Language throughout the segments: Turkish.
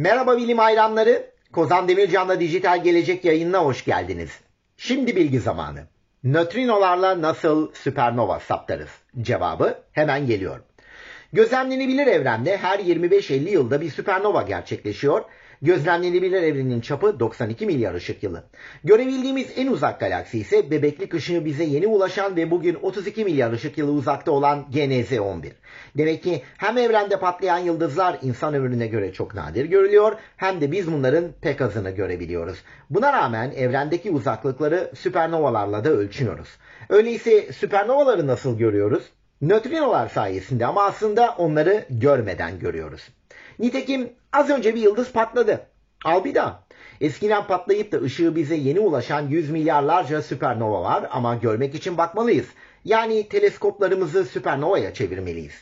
Merhaba bilim hayranları. Kozan Demircan'la Dijital Gelecek yayınına hoş geldiniz. Şimdi bilgi zamanı. Nötrinolarla nasıl süpernova saptarız? Cevabı hemen geliyor. Gözlemlenebilir evrende her 25-50 yılda bir süpernova gerçekleşiyor Gözlemlenebilir evrenin çapı 92 milyar ışık yılı. Görebildiğimiz en uzak galaksi ise bebeklik ışığı bize yeni ulaşan ve bugün 32 milyar ışık yılı uzakta olan GNZ-11. Demek ki hem evrende patlayan yıldızlar insan ömrüne göre çok nadir görülüyor hem de biz bunların pek azını görebiliyoruz. Buna rağmen evrendeki uzaklıkları süpernovalarla da ölçüyoruz. Öyleyse süpernovaları nasıl görüyoruz? Nötrinolar sayesinde ama aslında onları görmeden görüyoruz. Nitekim az önce bir yıldız patladı. Al bir daha. Eskiden patlayıp da ışığı bize yeni ulaşan yüz milyarlarca süpernova var ama görmek için bakmalıyız. Yani teleskoplarımızı süpernovaya çevirmeliyiz.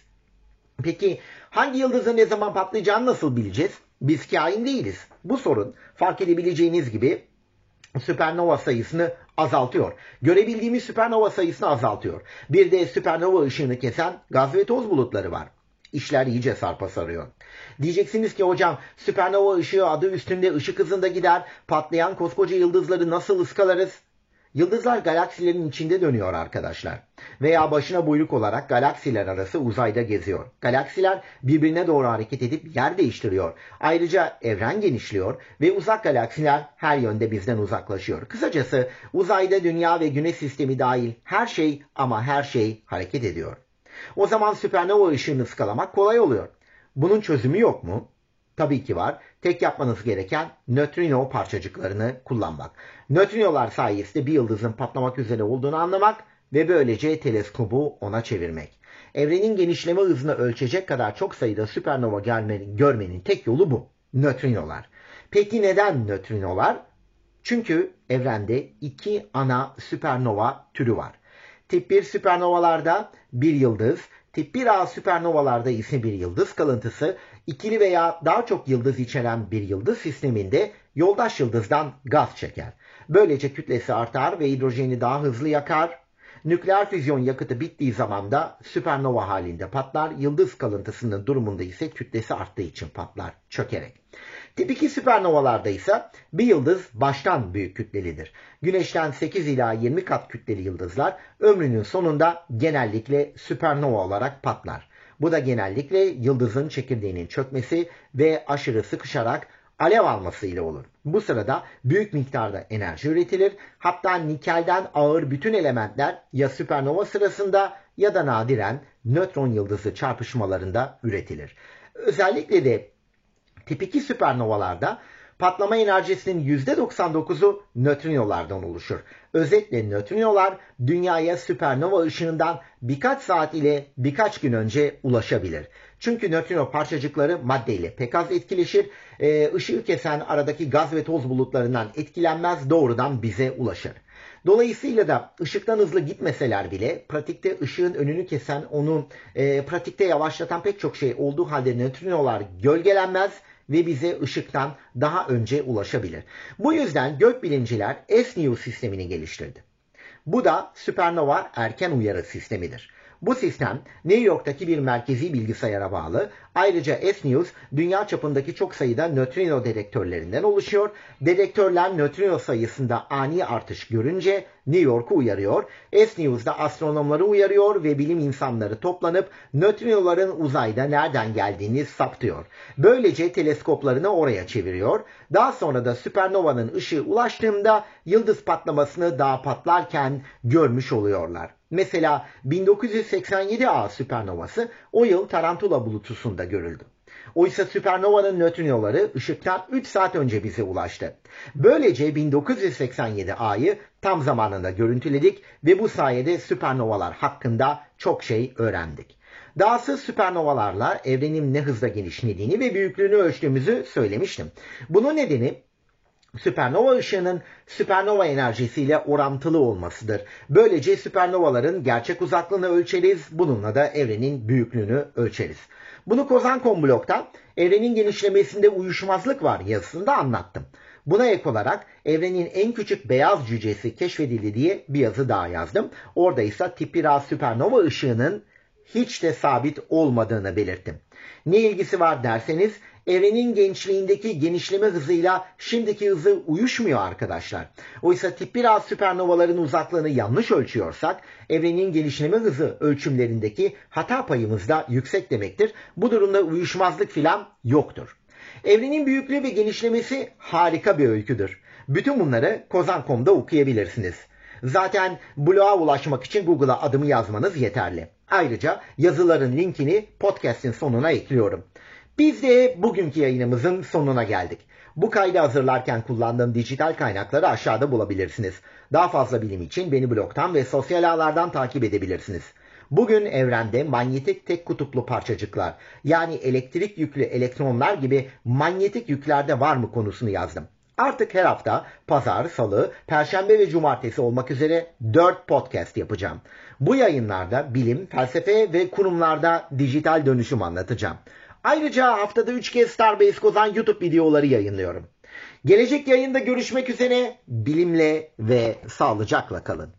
Peki hangi yıldızın ne zaman patlayacağını nasıl bileceğiz? Biz kain değiliz. Bu sorun fark edebileceğiniz gibi süpernova sayısını azaltıyor. Görebildiğimiz süpernova sayısını azaltıyor. Bir de süpernova ışığını kesen gaz ve toz bulutları var işler iyice sarpa sarıyor. Diyeceksiniz ki hocam süpernova ışığı adı üstünde ışık hızında gider, patlayan koskoca yıldızları nasıl ıskalarız? Yıldızlar galaksilerin içinde dönüyor arkadaşlar. Veya başına buyruk olarak galaksiler arası uzayda geziyor. Galaksiler birbirine doğru hareket edip yer değiştiriyor. Ayrıca evren genişliyor ve uzak galaksiler her yönde bizden uzaklaşıyor. Kısacası uzayda dünya ve güneş sistemi dahil her şey ama her şey hareket ediyor. O zaman süpernova ışığını ıskalamak kolay oluyor. Bunun çözümü yok mu? Tabii ki var. Tek yapmanız gereken nötrino parçacıklarını kullanmak. Nötrinolar sayesinde bir yıldızın patlamak üzere olduğunu anlamak ve böylece teleskobu ona çevirmek. Evrenin genişleme hızını ölçecek kadar çok sayıda süpernova gelmenin, görmenin tek yolu bu. Nötrinolar. Peki neden nötrinolar? Çünkü evrende iki ana süpernova türü var. Tip 1 süpernovalarda bir yıldız, tip 1A süpernovalarda ise bir yıldız kalıntısı, ikili veya daha çok yıldız içeren bir yıldız sisteminde yoldaş yıldızdan gaz çeker. Böylece kütlesi artar ve hidrojeni daha hızlı yakar. Nükleer füzyon yakıtı bittiği zaman da süpernova halinde patlar. Yıldız kalıntısının durumunda ise kütlesi arttığı için patlar çökerek. Tip 2 süpernovalarda ise bir yıldız baştan büyük kütlelidir. Güneşten 8 ila 20 kat kütleli yıldızlar ömrünün sonunda genellikle süpernova olarak patlar. Bu da genellikle yıldızın çekirdeğinin çökmesi ve aşırı sıkışarak alev alması ile olur. Bu sırada büyük miktarda enerji üretilir. Hatta nikelden ağır bütün elementler ya süpernova sırasında ya da nadiren nötron yıldızı çarpışmalarında üretilir. Özellikle de Tip 2 süpernovalarda patlama enerjisinin %99'u nötrinolardan oluşur. Özetle nötrinolar dünyaya süpernova ışığından birkaç saat ile birkaç gün önce ulaşabilir. Çünkü nötrino parçacıkları maddeyle pek az etkileşir. Ee, ışığı kesen aradaki gaz ve toz bulutlarından etkilenmez doğrudan bize ulaşır. Dolayısıyla da ışıktan hızlı gitmeseler bile pratikte ışığın önünü kesen onu e, pratikte yavaşlatan pek çok şey olduğu halde nötrinolar gölgelenmez ve bize ışıktan daha önce ulaşabilir. Bu yüzden gökbilimciler SNU sistemini geliştirdi. Bu da süpernova erken uyarı sistemidir. Bu sistem New York'taki bir merkezi bilgisayara bağlı. Ayrıca S-News dünya çapındaki çok sayıda nötrino dedektörlerinden oluşuyor. Dedektörler nötrino sayısında ani artış görünce New York'u uyarıyor. S-News da astronomları uyarıyor ve bilim insanları toplanıp nötrinoların uzayda nereden geldiğini saptıyor. Böylece teleskoplarını oraya çeviriyor. Daha sonra da süpernovanın ışığı ulaştığında yıldız patlamasını daha patlarken görmüş oluyorlar. Mesela 1987A süpernovası o yıl Tarantula bulutusunda görüldü. Oysa süpernovanın nötrinoları ışıktan 3 saat önce bize ulaştı. Böylece 1987 A'yı tam zamanında görüntüledik ve bu sayede süpernovalar hakkında çok şey öğrendik. Dahası süpernovalarla evrenin ne hızla genişlediğini ve büyüklüğünü ölçtüğümüzü söylemiştim. Bunun nedeni süpernova ışığının süpernova enerjisiyle orantılı olmasıdır. Böylece süpernovaların gerçek uzaklığını ölçeriz, bununla da evrenin büyüklüğünü ölçeriz. Bunu Kozan Komblok'ta evrenin genişlemesinde uyuşmazlık var yazısında anlattım. Buna ek olarak evrenin en küçük beyaz cücesi keşfedildi diye bir yazı daha yazdım. Orada ise tip 1A süpernova ışığının hiç de sabit olmadığını belirttim. Ne ilgisi var derseniz evrenin gençliğindeki genişleme hızıyla şimdiki hızı uyuşmuyor arkadaşlar. Oysa tip 1A süpernovaların uzaklığını yanlış ölçüyorsak evrenin genişleme hızı ölçümlerindeki hata payımız da yüksek demektir. Bu durumda uyuşmazlık filan yoktur. Evrenin büyüklüğü ve genişlemesi harika bir öyküdür. Bütün bunları Kozan.com'da okuyabilirsiniz. Zaten bloğa ulaşmak için Google'a adımı yazmanız yeterli. Ayrıca yazıların linkini podcast'in sonuna ekliyorum. Biz de bugünkü yayınımızın sonuna geldik. Bu kaydı hazırlarken kullandığım dijital kaynakları aşağıda bulabilirsiniz. Daha fazla bilim için beni blogdan ve sosyal ağlardan takip edebilirsiniz. Bugün evrende manyetik tek kutuplu parçacıklar yani elektrik yüklü elektronlar gibi manyetik yüklerde var mı konusunu yazdım. Artık her hafta pazar, salı, perşembe ve cumartesi olmak üzere 4 podcast yapacağım. Bu yayınlarda bilim, felsefe ve kurumlarda dijital dönüşüm anlatacağım. Ayrıca haftada 3 kez Starbase Kozan YouTube videoları yayınlıyorum. Gelecek yayında görüşmek üzere bilimle ve sağlıcakla kalın.